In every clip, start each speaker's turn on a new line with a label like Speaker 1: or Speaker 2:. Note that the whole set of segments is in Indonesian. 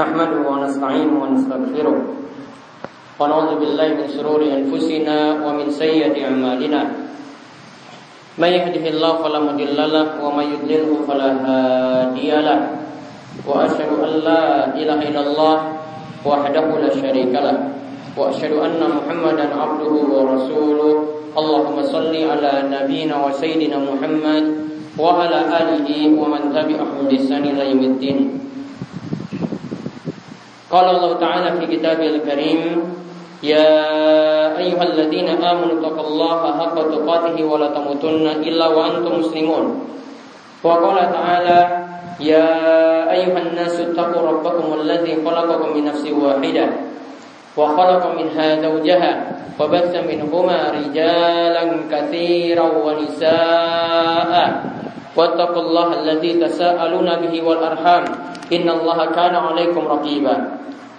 Speaker 1: نحمده ونستعينه ونستغفره ونعوذ بالله من شرور أنفسنا ومن سيئة أعمالنا من يهده الله فلا مضل له ومن يضلله فلا هادي له وأشهد أن لا إله إلا الله وحده لا شريك له وأشهد أن محمدا عبده ورسوله اللهم صل على نبينا وسيدنا محمد وعلى آله ومن تبعهم بإحسان إلى يوم الدين Qala Allah Ta'ala fi kitabil karim Ya ayyuhalladzina amanu taqullaha haqqa tuqatih wa la tamutunna illa wa antum muslimun. Wa qala ta'ala Ya ayuhan nasu taqu rabbakum alladhi khalaqakum min nafsin wahidah wa khalaqa minha zawjaha wa batha minhuma rijalan katsiran wa nisaa'a wattaqullaha alladhi tasaaluna bihi wal arham innallaha kana 'alaykum raqiba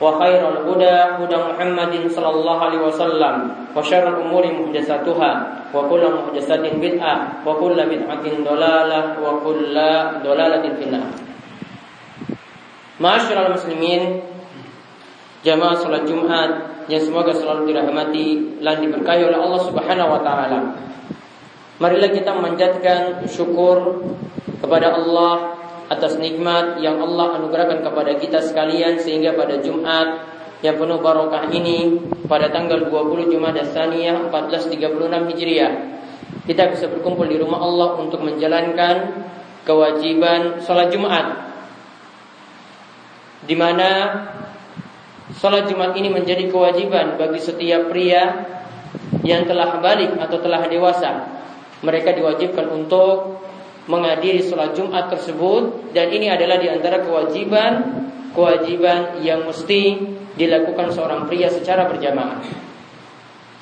Speaker 1: وخير الهدى هدى محمد صلى الله عليه وسلم وشر الأمور محدثاتها وكل محدثات بدعة وكل بدعة ضلالة وكل ضلالة في النار Masyarul muslimin Jamaah salat Jumat Yang semoga selalu dirahmati Dan diberkahi oleh Allah subhanahu wa ta'ala Marilah kita memanjatkan syukur Kepada Allah Atas nikmat yang Allah anugerahkan kepada kita sekalian Sehingga pada Jumat Yang penuh barokah ini Pada tanggal 20 Jumat Saniyah 1436 Hijriah Kita bisa berkumpul di rumah Allah Untuk menjalankan kewajiban sholat Jumat di mana sholat Jumat ini menjadi kewajiban bagi setiap pria yang telah balik atau telah dewasa. Mereka diwajibkan untuk menghadiri sholat Jumat tersebut dan ini adalah di antara kewajiban kewajiban yang mesti dilakukan seorang pria secara berjamaah.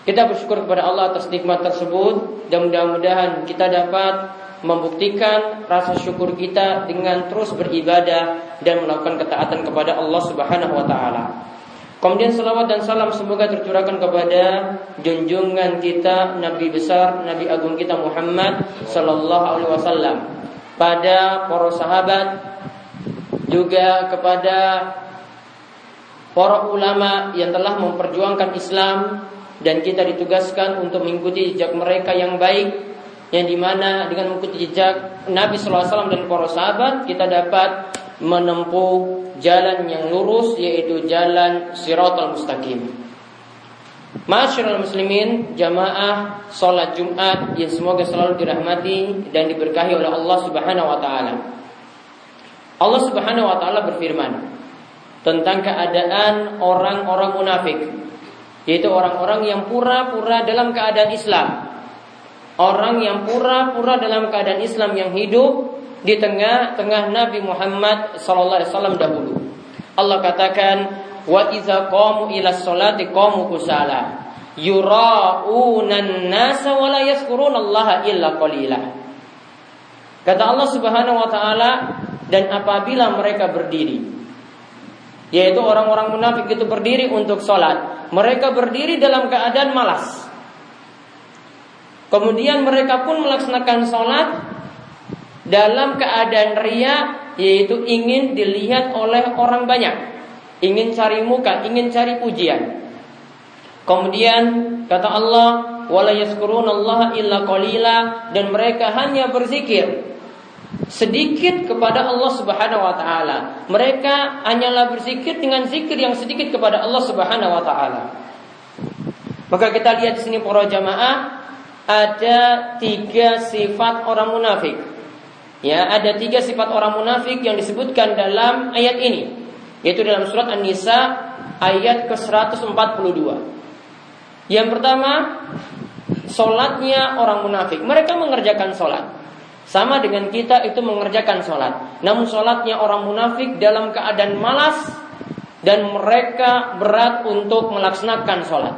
Speaker 1: Kita bersyukur kepada Allah atas nikmat tersebut dan mudah-mudahan kita dapat membuktikan rasa syukur kita dengan terus beribadah dan melakukan ketaatan kepada Allah Subhanahu wa taala. Kemudian salawat dan salam semoga tercurahkan kepada junjungan kita Nabi besar Nabi agung kita Muhammad sallallahu alaihi wasallam. Pada para sahabat juga kepada para ulama yang telah memperjuangkan Islam dan kita ditugaskan untuk mengikuti jejak mereka yang baik yang di mana dengan mengikuti jejak Nabi SAW dan para sahabat kita dapat menempuh jalan yang lurus yaitu jalan siratal mustaqim. Masyarul muslimin jamaah salat Jumat yang semoga selalu dirahmati dan diberkahi oleh Allah Subhanahu wa taala. Allah Subhanahu wa taala berfirman tentang keadaan orang-orang munafik yaitu orang-orang yang pura-pura dalam keadaan Islam Orang yang pura-pura dalam keadaan Islam yang hidup di tengah-tengah Nabi Muhammad sallallahu alaihi wasallam dahulu. Allah katakan wa iza qamu ila sholati qamu kusala yura'unan nasa wa la illa qalila. Kata Allah Subhanahu wa taala dan apabila mereka berdiri yaitu orang-orang munafik itu berdiri untuk sholat mereka berdiri dalam keadaan malas Kemudian mereka pun melaksanakan sholat dalam keadaan ria, yaitu ingin dilihat oleh orang banyak, ingin cari muka, ingin cari pujian. Kemudian kata Allah, wala Allah illa qalila dan mereka hanya berzikir sedikit kepada Allah Subhanahu wa taala. Mereka hanyalah berzikir dengan zikir yang sedikit kepada Allah Subhanahu wa taala. Maka kita lihat di sini para jamaah ada tiga sifat orang munafik. Ya, ada tiga sifat orang munafik yang disebutkan dalam ayat ini, yaitu dalam surat An-Nisa ayat ke-142. Yang pertama, solatnya orang munafik. Mereka mengerjakan solat. Sama dengan kita itu mengerjakan solat. Namun solatnya orang munafik dalam keadaan malas dan mereka berat untuk melaksanakan solat.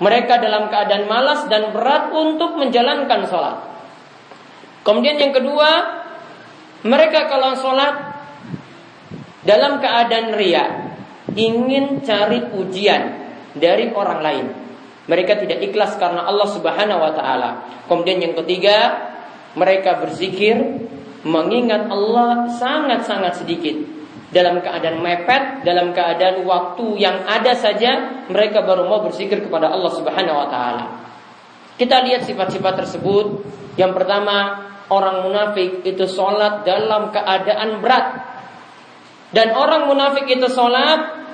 Speaker 1: Mereka dalam keadaan malas dan berat untuk menjalankan sholat. Kemudian yang kedua, Mereka kalau sholat dalam keadaan ria, ingin cari pujian dari orang lain. Mereka tidak ikhlas karena Allah Subhanahu wa taala. Kemudian yang ketiga, mereka berzikir mengingat Allah sangat-sangat sedikit. Dalam keadaan mepet, dalam keadaan waktu yang ada saja, mereka baru mau berzikir kepada Allah Subhanahu wa taala. Kita lihat sifat-sifat tersebut. Yang pertama, orang munafik itu sholat dalam keadaan berat. Dan orang munafik itu sholat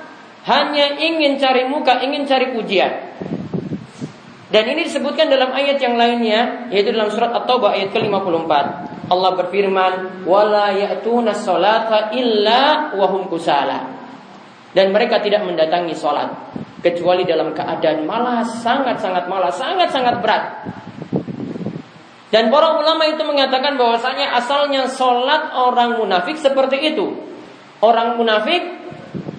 Speaker 1: hanya ingin cari muka, ingin cari pujian. Dan ini disebutkan dalam ayat yang lainnya, yaitu dalam surat At-Taubah ayat ke-54. Allah berfirman, "Wala ya'tuna salata illa wahum kusala." Dan mereka tidak mendatangi sholat kecuali dalam keadaan malas, sangat-sangat malas, sangat-sangat berat. Dan para ulama itu mengatakan bahwasanya asalnya sholat orang munafik seperti itu. Orang munafik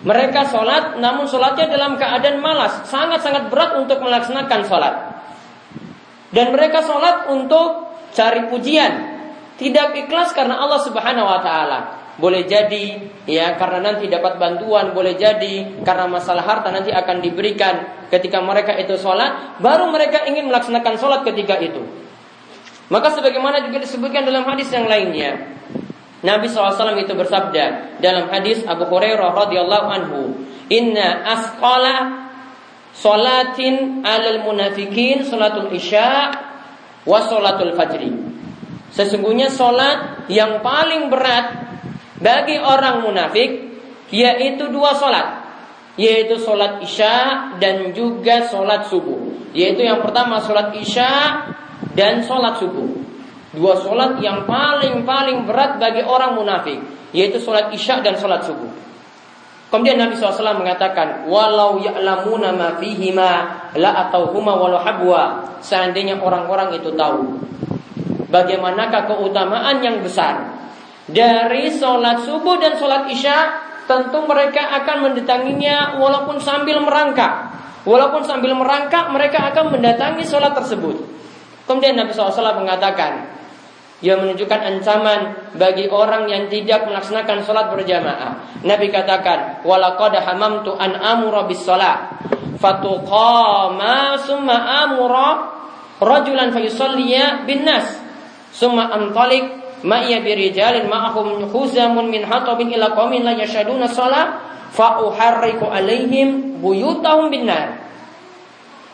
Speaker 1: mereka sholat namun sholatnya dalam keadaan malas. Sangat-sangat berat untuk melaksanakan sholat. Dan mereka sholat untuk cari pujian. Tidak ikhlas karena Allah subhanahu wa ta'ala. Boleh jadi ya karena nanti dapat bantuan, boleh jadi karena masalah harta nanti akan diberikan ketika mereka itu sholat, baru mereka ingin melaksanakan sholat ketika itu. Maka sebagaimana juga disebutkan dalam hadis yang lainnya, Nabi SAW itu bersabda dalam hadis Abu Hurairah radhiyallahu anhu, Inna asqala salatin alal munafikin salatul isya wa salatul fajri. Sesungguhnya solat yang paling berat bagi orang munafik yaitu dua solat, yaitu solat isya dan juga solat subuh. Yaitu yang pertama solat isya dan sholat subuh. Dua sholat yang paling-paling berat bagi orang munafik, yaitu sholat isya dan sholat subuh. Kemudian Nabi SAW mengatakan, walau ya'lamuna ma fihima la atau huma walau habwa. Seandainya orang-orang itu tahu bagaimanakah keutamaan yang besar dari sholat subuh dan sholat isya, tentu mereka akan mendatanginya walaupun sambil merangkak. Walaupun sambil merangkak, mereka akan mendatangi sholat tersebut. Kemudian Nabi SAW mengatakan, yang menunjukkan ancaman bagi orang yang tidak melaksanakan sholat berjamaah. Nabi katakan, walaqad hamamtu an amura bis sholat, fatuqama summa amura rajulan fayusalliya bin nas, summa antalik ma'ya birijalin ma'ahum khuzamun min hatabin ila qaumin la yashaduna sholat, fa uharriku alaihim buyutahum bin nar.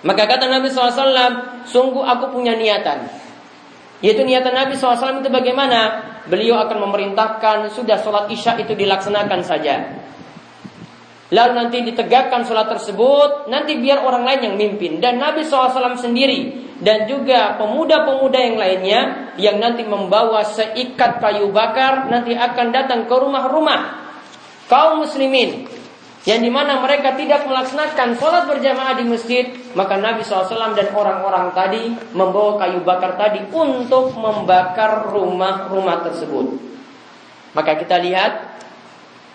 Speaker 1: Maka kata Nabi SAW, sungguh aku punya niatan. Yaitu niatan Nabi SAW itu bagaimana? Beliau akan memerintahkan sudah sholat isya itu dilaksanakan saja. Lalu nanti ditegakkan sholat tersebut, nanti biar orang lain yang mimpin. Dan Nabi SAW sendiri dan juga pemuda-pemuda yang lainnya yang nanti membawa seikat kayu bakar nanti akan datang ke rumah-rumah kaum muslimin yang di mana mereka tidak melaksanakan sholat berjamaah di masjid, maka Nabi SAW dan orang-orang tadi membawa kayu bakar tadi untuk membakar rumah-rumah tersebut. Maka kita lihat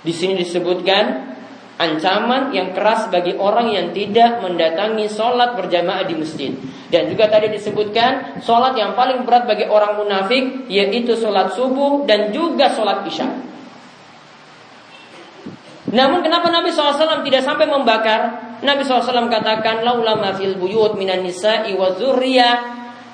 Speaker 1: di sini disebutkan ancaman yang keras bagi orang yang tidak mendatangi sholat berjamaah di masjid. Dan juga tadi disebutkan sholat yang paling berat bagi orang munafik yaitu sholat subuh dan juga sholat isya. Namun kenapa Nabi SAW tidak sampai membakar? Nabi SAW katakan, Laula fil buyut minan nisa'i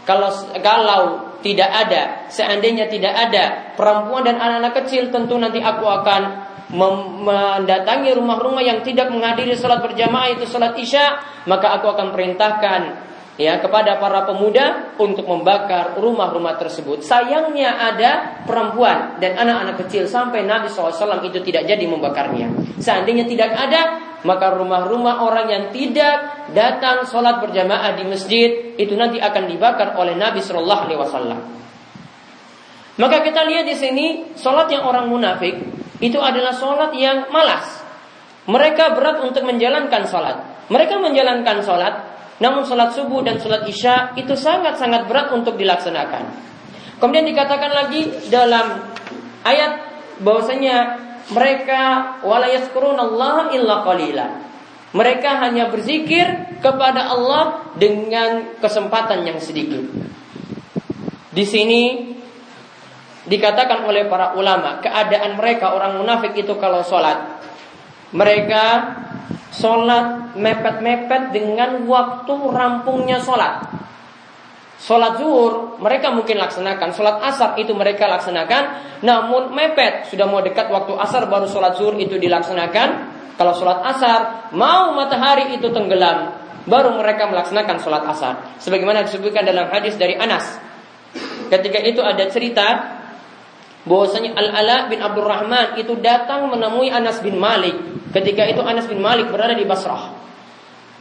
Speaker 1: Kalau, kalau tidak ada, seandainya tidak ada perempuan dan anak-anak kecil, tentu nanti aku akan mendatangi rumah-rumah yang tidak menghadiri salat berjamaah itu salat isya, maka aku akan perintahkan ya kepada para pemuda untuk membakar rumah-rumah tersebut. Sayangnya ada perempuan dan anak-anak kecil sampai Nabi SAW itu tidak jadi membakarnya. Seandainya tidak ada, maka rumah-rumah orang yang tidak datang sholat berjamaah di masjid itu nanti akan dibakar oleh Nabi Shallallahu Alaihi Wasallam. Maka kita lihat di sini sholat yang orang munafik itu adalah sholat yang malas. Mereka berat untuk menjalankan sholat. Mereka menjalankan sholat namun sholat subuh dan sholat isya itu sangat-sangat berat untuk dilaksanakan. Kemudian dikatakan lagi dalam ayat bahwasanya mereka Allah illa qalila. Mereka hanya berzikir kepada Allah dengan kesempatan yang sedikit. Di sini dikatakan oleh para ulama keadaan mereka orang munafik itu kalau sholat mereka sholat mepet-mepet dengan waktu rampungnya sholat Sholat zuhur mereka mungkin laksanakan, sholat asar itu mereka laksanakan, namun mepet sudah mau dekat waktu asar baru sholat zuhur itu dilaksanakan. Kalau sholat asar mau matahari itu tenggelam, baru mereka melaksanakan sholat asar. Sebagaimana disebutkan dalam hadis dari Anas. Ketika itu ada cerita bahwasanya Al-Ala bin Abdurrahman itu datang menemui Anas bin Malik. Ketika itu Anas bin Malik berada di Basrah.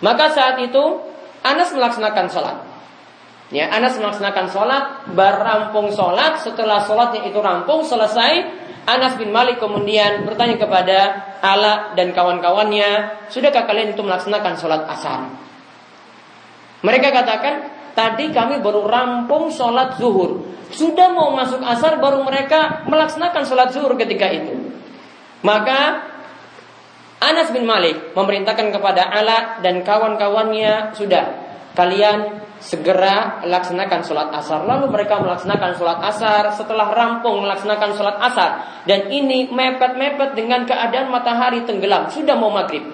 Speaker 1: Maka saat itu Anas melaksanakan sholat. Ya, Anas melaksanakan sholat, berampung sholat, setelah sholatnya itu rampung, selesai, Anas bin Malik kemudian bertanya kepada Ala dan kawan-kawannya, sudahkah kalian itu melaksanakan sholat asar? Mereka katakan, tadi kami baru rampung sholat zuhur. Sudah mau masuk asar, baru mereka melaksanakan sholat zuhur ketika itu. Maka Anas bin Malik memerintahkan kepada Ala dan kawan-kawannya, sudah, kalian segera laksanakan sholat asar. Lalu mereka melaksanakan sholat asar setelah rampung melaksanakan sholat asar. Dan ini mepet-mepet dengan keadaan matahari tenggelam. Sudah mau maghrib.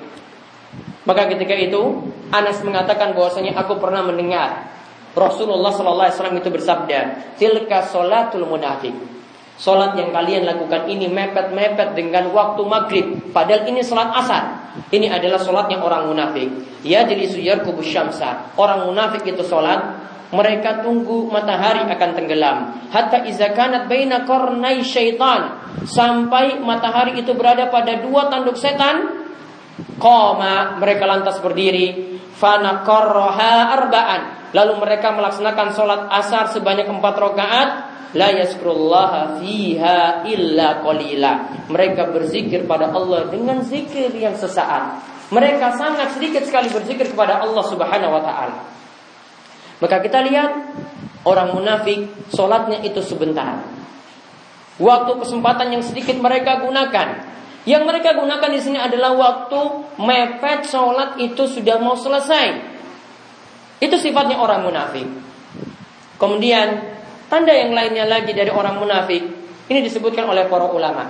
Speaker 1: Maka ketika itu Anas mengatakan bahwasanya aku pernah mendengar Rasulullah SAW itu bersabda, "Tilka sholatul munafik." Sholat yang kalian lakukan ini mepet-mepet dengan waktu maghrib. Padahal ini sholat asar. Ini adalah sholatnya orang munafik. Ya jadi suyar kubus syamsa. Orang munafik itu sholat. Mereka tunggu matahari akan tenggelam. Hatta izakanat baina kornai syaitan. Sampai matahari itu berada pada dua tanduk setan. Koma mereka lantas berdiri. Fana arba'an. Lalu mereka melaksanakan sholat asar sebanyak empat rakaat la fiha illa qalila. Mereka berzikir pada Allah dengan zikir yang sesaat. Mereka sangat sedikit sekali berzikir kepada Allah Subhanahu wa taala. Maka kita lihat orang munafik solatnya itu sebentar. Waktu kesempatan yang sedikit mereka gunakan. Yang mereka gunakan di sini adalah waktu mepet sholat itu sudah mau selesai. Itu sifatnya orang munafik. Kemudian Tanda yang lainnya lagi dari orang munafik ini disebutkan oleh para ulama.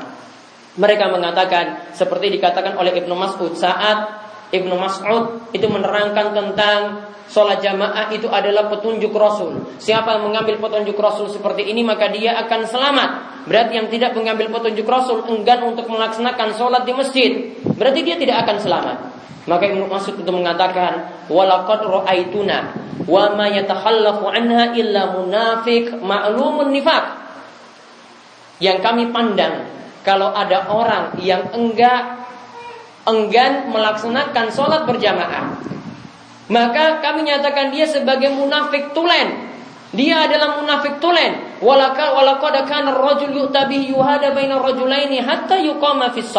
Speaker 1: Mereka mengatakan seperti dikatakan oleh Ibnu Mas'ud saat Ibnu Mas'ud itu menerangkan tentang sholat jamaah itu adalah petunjuk Rasul. Siapa yang mengambil petunjuk Rasul seperti ini maka dia akan selamat. Berarti yang tidak mengambil petunjuk Rasul enggan untuk melaksanakan sholat di masjid. Berarti dia tidak akan selamat. Maka Ibnu Mas'ud itu mengatakan, "Walaqad ra'aituna wa ma yatakhallafu anha illa munafik ma'lumun nifaq." Yang kami pandang kalau ada orang yang enggak enggan melaksanakan sholat berjamaah, maka kami nyatakan dia sebagai munafik tulen. Dia adalah munafik tulen. Walaka walaqad kana ar-rajul yu'tabi yuhada baina rajulaini hatta yuqama fis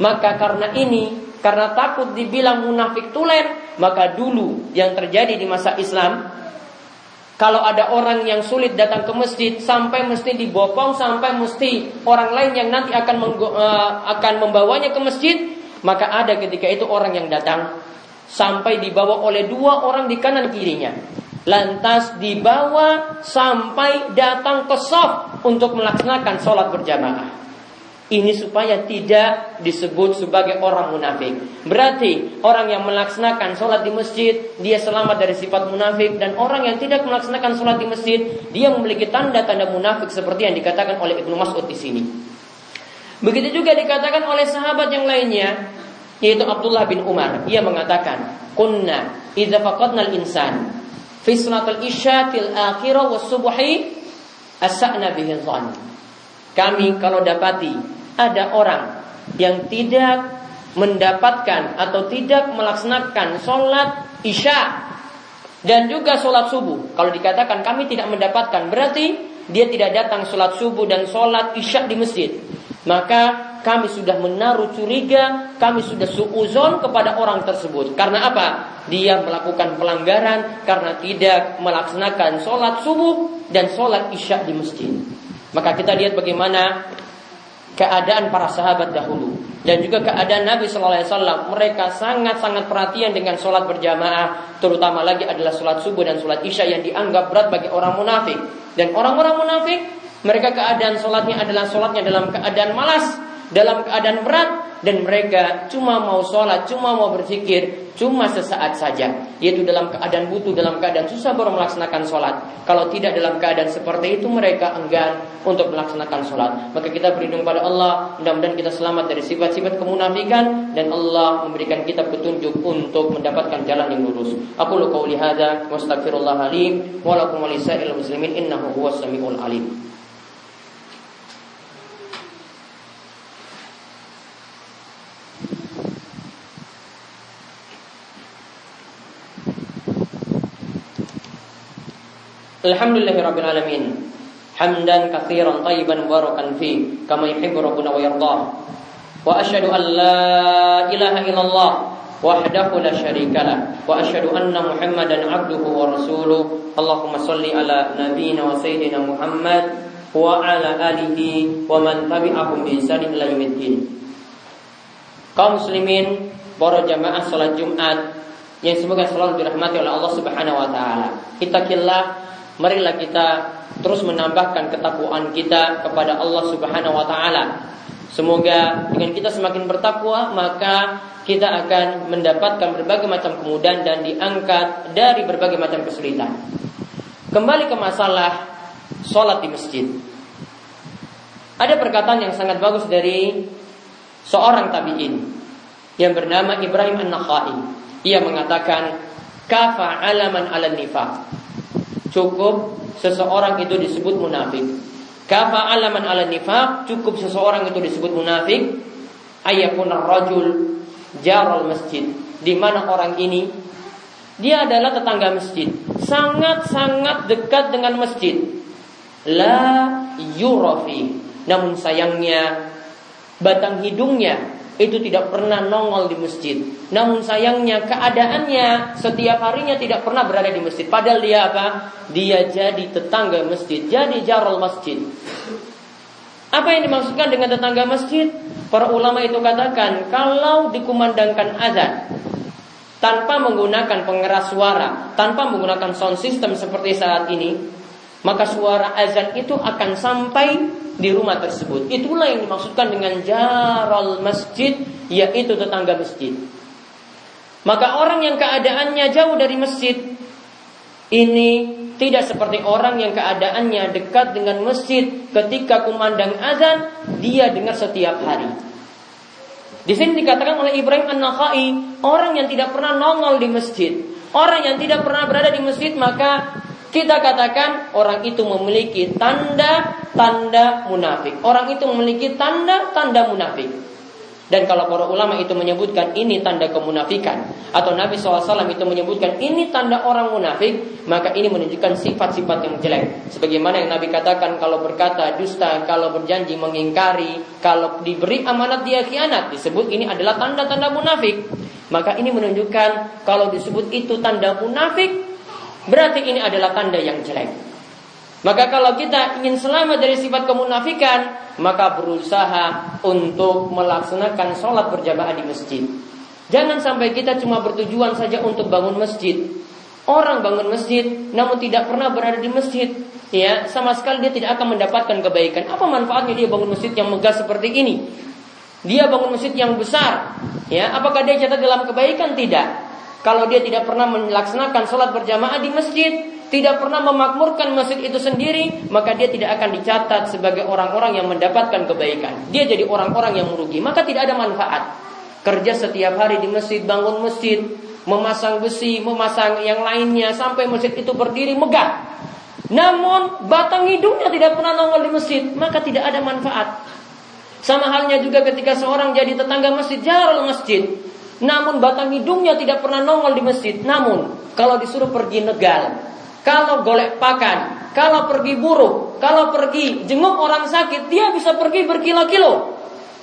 Speaker 1: Maka karena ini karena takut dibilang munafik tulen, maka dulu yang terjadi di masa Islam, kalau ada orang yang sulit datang ke masjid sampai mesti dibopong sampai mesti orang lain yang nanti akan uh, akan membawanya ke masjid, maka ada ketika itu orang yang datang sampai dibawa oleh dua orang di kanan kirinya. Lantas dibawa sampai datang ke soft untuk melaksanakan sholat berjamaah. Ini supaya tidak disebut sebagai orang munafik. Berarti orang yang melaksanakan sholat di masjid, dia selamat dari sifat munafik. Dan orang yang tidak melaksanakan sholat di masjid, dia memiliki tanda-tanda munafik seperti yang dikatakan oleh Ibnu Mas'ud di sini. Begitu juga dikatakan oleh sahabat yang lainnya, yaitu Abdullah bin Umar. Ia mengatakan, Kunna idza faqadna al-insan fi salatil isya til akhirah was subhi asana bihi Kami kalau dapati ada orang yang tidak mendapatkan atau tidak melaksanakan sholat isya dan juga sholat subuh. Kalau dikatakan kami tidak mendapatkan, berarti dia tidak datang sholat subuh dan sholat isya di masjid. Maka kami sudah menaruh curiga, kami sudah suuzon kepada orang tersebut. Karena apa? Dia melakukan pelanggaran karena tidak melaksanakan sholat subuh dan sholat isya di masjid. Maka kita lihat bagaimana keadaan para sahabat dahulu. Dan juga keadaan Nabi Shallallahu Alaihi Wasallam mereka sangat-sangat perhatian dengan sholat berjamaah terutama lagi adalah sholat subuh dan sholat isya yang dianggap berat bagi orang munafik. Dan orang-orang munafik Mereka keadaan sholatnya adalah sholatnya dalam keadaan malas, dalam keadaan berat, dan mereka cuma mau sholat, cuma mau berzikir, cuma sesaat saja, yaitu dalam keadaan butuh, dalam keadaan susah baru melaksanakan sholat. Kalau tidak dalam keadaan seperti itu mereka enggan untuk melaksanakan sholat. Maka kita berlindung pada Allah, mudah-mudahan kita selamat dari sifat-sifat kemunafikan dan Allah memberikan kita petunjuk untuk mendapatkan jalan yang lurus. Aku lu qauli hadza wa astaghfirullah alim wa muslimin innahu huwas samiul alim. Alhamdulillahirabbil alamin. Hamdan katsiran tayyiban mubarakan fi kama yuhibbu rabbuna wa yardah. Wa asyhadu an la ilaha illallah la asyhadu anna Muhammadan abduhu wa rasuluh. Allahumma shalli ala nabiyyina wa sayyidina Muhammad wa ala alihi wa man tabi'ahum bi ihsan ila yaumiddin. Kaum muslimin, para jamaah salat Jumat yang semoga selalu dirahmati oleh Allah Subhanahu wa taala. Kita killah marilah kita terus menambahkan ketakwaan kita kepada Allah Subhanahu wa taala. Semoga dengan kita semakin bertakwa maka kita akan mendapatkan berbagai macam kemudahan dan diangkat dari berbagai macam kesulitan. Kembali ke masalah sholat di masjid. Ada perkataan yang sangat bagus dari seorang tabi'in yang bernama Ibrahim An-Nakhai. Ia mengatakan, "Kafa alaman ala nifaq." Cukup seseorang itu disebut munafik. Kafa alaman ala nifaq cukup seseorang itu disebut munafik. Ayakun rajul jaral masjid. Di mana orang ini? Dia adalah tetangga masjid. Sangat-sangat dekat dengan masjid. La yurafi. Namun sayangnya batang hidungnya itu tidak pernah nongol di masjid. Namun sayangnya keadaannya setiap harinya tidak pernah berada di masjid. Padahal dia apa? Dia jadi tetangga masjid, jadi jarol masjid. Apa yang dimaksudkan dengan tetangga masjid? Para ulama itu katakan kalau dikumandangkan azan tanpa menggunakan pengeras suara, tanpa menggunakan sound system seperti saat ini, maka suara azan itu akan sampai di rumah tersebut. Itulah yang dimaksudkan dengan jaral masjid, yaitu tetangga masjid. Maka orang yang keadaannya jauh dari masjid, ini tidak seperti orang yang keadaannya dekat dengan masjid ketika kumandang azan, dia dengar setiap hari. Di sini dikatakan oleh Ibrahim An-Nakhai, orang yang tidak pernah nongol di masjid, orang yang tidak pernah berada di masjid, maka kita katakan orang itu memiliki tanda-tanda munafik. Orang itu memiliki tanda-tanda munafik. Dan kalau para ulama itu menyebutkan ini tanda kemunafikan Atau Nabi SAW itu menyebutkan ini tanda orang munafik Maka ini menunjukkan sifat-sifat yang jelek Sebagaimana yang Nabi katakan kalau berkata dusta Kalau berjanji mengingkari Kalau diberi amanat dia khianat Disebut ini adalah tanda-tanda munafik Maka ini menunjukkan kalau disebut itu tanda munafik Berarti ini adalah tanda yang jelek. Maka kalau kita ingin selamat dari sifat kemunafikan, maka berusaha untuk melaksanakan sholat berjamaah di masjid. Jangan sampai kita cuma bertujuan saja untuk bangun masjid. Orang bangun masjid, namun tidak pernah berada di masjid, ya sama sekali dia tidak akan mendapatkan kebaikan. Apa manfaatnya dia bangun masjid yang megah seperti ini? Dia bangun masjid yang besar, ya apakah dia catat dalam kebaikan? Tidak. Kalau dia tidak pernah melaksanakan sholat berjamaah di masjid, tidak pernah memakmurkan masjid itu sendiri, maka dia tidak akan dicatat sebagai orang-orang yang mendapatkan kebaikan. Dia jadi orang-orang yang merugi, maka tidak ada manfaat. Kerja setiap hari di masjid, bangun masjid, memasang besi, memasang yang lainnya sampai masjid itu berdiri megah. Namun batang hidungnya tidak pernah nongol di masjid, maka tidak ada manfaat. Sama halnya juga ketika seorang jadi tetangga masjid, jarang masjid. Namun batang hidungnya tidak pernah nongol di masjid. Namun kalau disuruh pergi negal, kalau golek pakan, kalau pergi buruh, kalau pergi jenguk orang sakit, dia bisa pergi berkilo-kilo.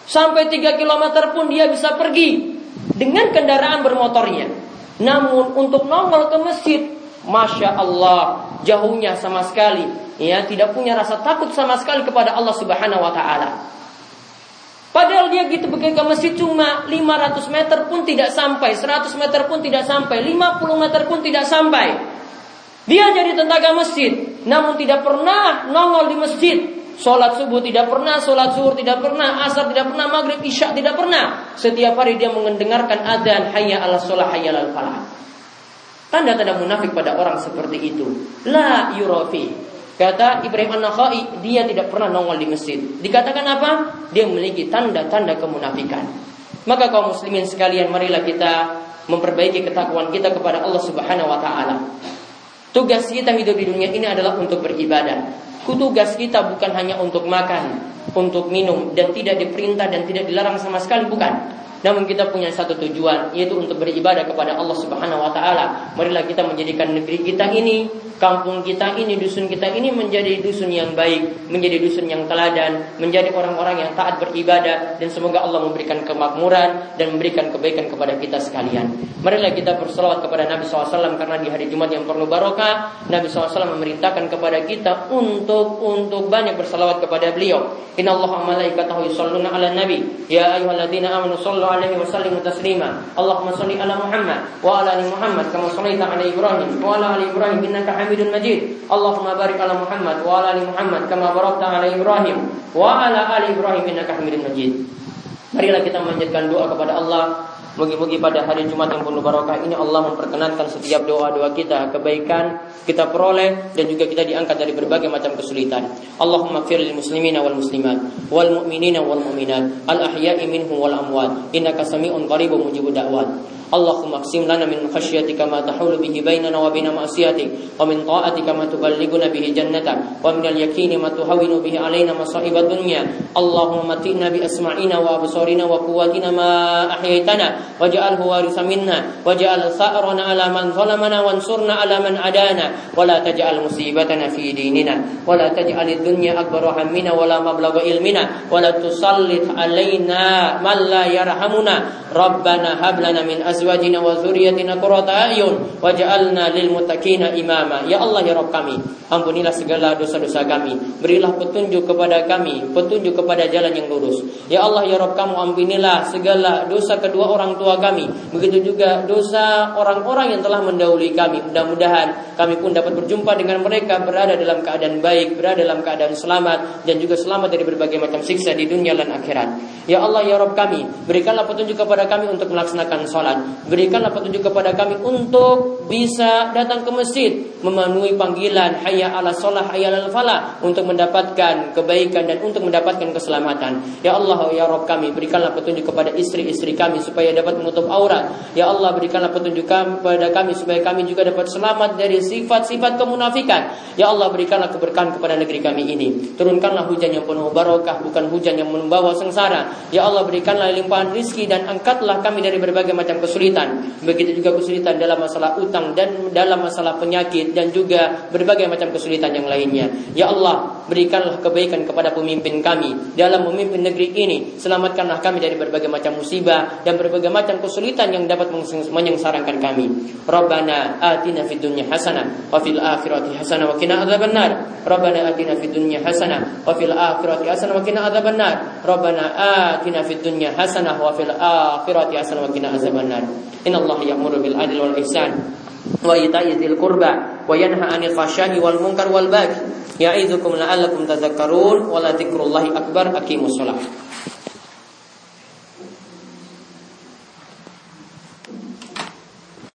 Speaker 1: Sampai 3 km pun dia bisa pergi dengan kendaraan bermotornya. Namun untuk nongol ke masjid, Masya Allah, jauhnya sama sekali. Ya, tidak punya rasa takut sama sekali kepada Allah Subhanahu wa taala. Padahal dia gitu pergi ke masjid cuma 500 meter pun tidak sampai, 100 meter pun tidak sampai, 50 meter pun tidak sampai. Dia jadi tentara masjid, namun tidak pernah nongol di masjid. Sholat subuh tidak pernah, sholat zuhur tidak pernah, asar tidak pernah, maghrib, isya tidak pernah. Setiap hari dia mendengarkan adzan hayya ala sholat hayya ala falah. Tanda-tanda munafik pada orang seperti itu. La yurofi. Kata Ibrahim An-Nakhai, dia tidak pernah nongol di masjid. Dikatakan apa? Dia memiliki tanda-tanda kemunafikan. Maka kaum muslimin sekalian, marilah kita memperbaiki ketakwaan kita kepada Allah Subhanahu wa taala. Tugas kita hidup di dunia ini adalah untuk beribadah. Tugas kita bukan hanya untuk makan, untuk minum dan tidak diperintah dan tidak dilarang sama sekali bukan. Namun kita punya satu tujuan yaitu untuk beribadah kepada Allah Subhanahu wa taala. Marilah kita menjadikan negeri kita ini, kampung kita ini, dusun kita ini menjadi dusun yang baik, menjadi dusun yang teladan, menjadi orang-orang yang taat beribadah dan semoga Allah memberikan kemakmuran dan memberikan kebaikan kepada kita sekalian. Marilah kita berselawat kepada Nabi SAW karena di hari Jumat yang penuh barokah, Nabi SAW memerintahkan kepada kita untuk untuk banyak berselawat kepada beliau. Inna Allah malaikatahu yusalluna ala nabi. Ya ayuhalladzina amanu sallu alaihi taslima. Allahumma salli ala Muhammad wa ala ali Muhammad kama sallaita ala Ibrahim wa ala ali Ibrahim innaka Hamidun Majid. Allahumma barik ala Muhammad wa ala ali Muhammad kama barakta ala Ibrahim wa ala ali Ibrahim innaka Hamidun Majid. Marilah kita memanjatkan doa kepada Allah Moga-moga pada hari Jumat yang penuh barokah ini Allah memperkenankan setiap doa-doa kita, kebaikan kita peroleh dan juga kita diangkat dari berbagai macam kesulitan. Allahumma fir muslimina wal muslimat wal mu'minina wal mu'minat al ahya'i minhum wal amwat innaka sami'un qaribun mujibud da'wat. اللهم اقسم لنا من خشيتك ما تحول به بيننا وبين معصيتك ومن طاعتك ما تبلغنا به جنتك ومن اليقين ما تهون به علينا مصائب الدنيا. اللهم متئنا بأسماعنا وأبصارنا وقواتنا ما أحييتنا واجعله وارث منا واجعل ثأرنا على من ظلمنا وانصرنا على من عدانا. ولا تجعل مصيبتنا في ديننا ولا تجعل الدنيا أكبر همنا ولا مبلغ علمنا ولا تسلط علينا من لا يرحمنا. ربنا هب لنا من أزواجنا azwajina wa dzurriyyatina qurrata ayun waj'alna lil muttaqina imama. Ya Allah ya Rabb kami, ampunilah segala dosa-dosa kami. Berilah petunjuk kepada kami, petunjuk kepada jalan yang lurus. Ya Allah ya Rabb kamu ampunilah segala dosa kedua orang tua kami. Begitu juga dosa orang-orang yang telah mendahului kami. Mudah-mudahan kami pun dapat berjumpa dengan mereka berada dalam keadaan baik, berada dalam keadaan selamat dan juga selamat dari berbagai macam siksa di dunia dan akhirat. Ya Allah ya Rabb kami, berikanlah petunjuk kepada kami untuk melaksanakan sholat. Berikanlah petunjuk kepada kami untuk bisa datang ke masjid, memenuhi panggilan hayya ala sholat, hayya ala falah untuk mendapatkan kebaikan dan untuk mendapatkan keselamatan. Ya Allah ya Rabb kami, berikanlah petunjuk kepada istri-istri kami supaya dapat menutup aurat. Ya Allah berikanlah petunjuk kepada kami supaya kami juga dapat selamat dari sifat-sifat kemunafikan. Ya Allah berikanlah keberkahan kepada negeri kami ini. Turunkanlah hujan yang penuh barokah, bukan hujan yang membawa sengsara. Ya Allah berikanlah limpahan rizki dan angkatlah kami dari berbagai macam kesulitan. Begitu juga kesulitan dalam masalah utang dan dalam masalah penyakit dan juga berbagai macam kesulitan yang lainnya. Ya Allah berikanlah kebaikan kepada pemimpin kami dalam memimpin negeri ini. Selamatkanlah kami dari berbagai macam musibah dan berbagai macam kesulitan yang dapat menyengsarakan kami. Rabbana atina fid dunya hasanah wa fil akhirati hasanah wa qina adzabannar. Rabbana atina fid dunya hasanah wa fil akhirati hasanah wa qina adzabannar. Rabbana atina fid dunya hasanah wa fil akhirati hasanah wa qina azabannar. Inna Allah ya'muru bil adli wal ihsan wa ita'i dzil qurba wa yanha 'anil fahsya'i wal munkar wal baghi. Ya'idzukum la'allakum tadhakkarun wa la dzikrullahi akbar aqimus shalah.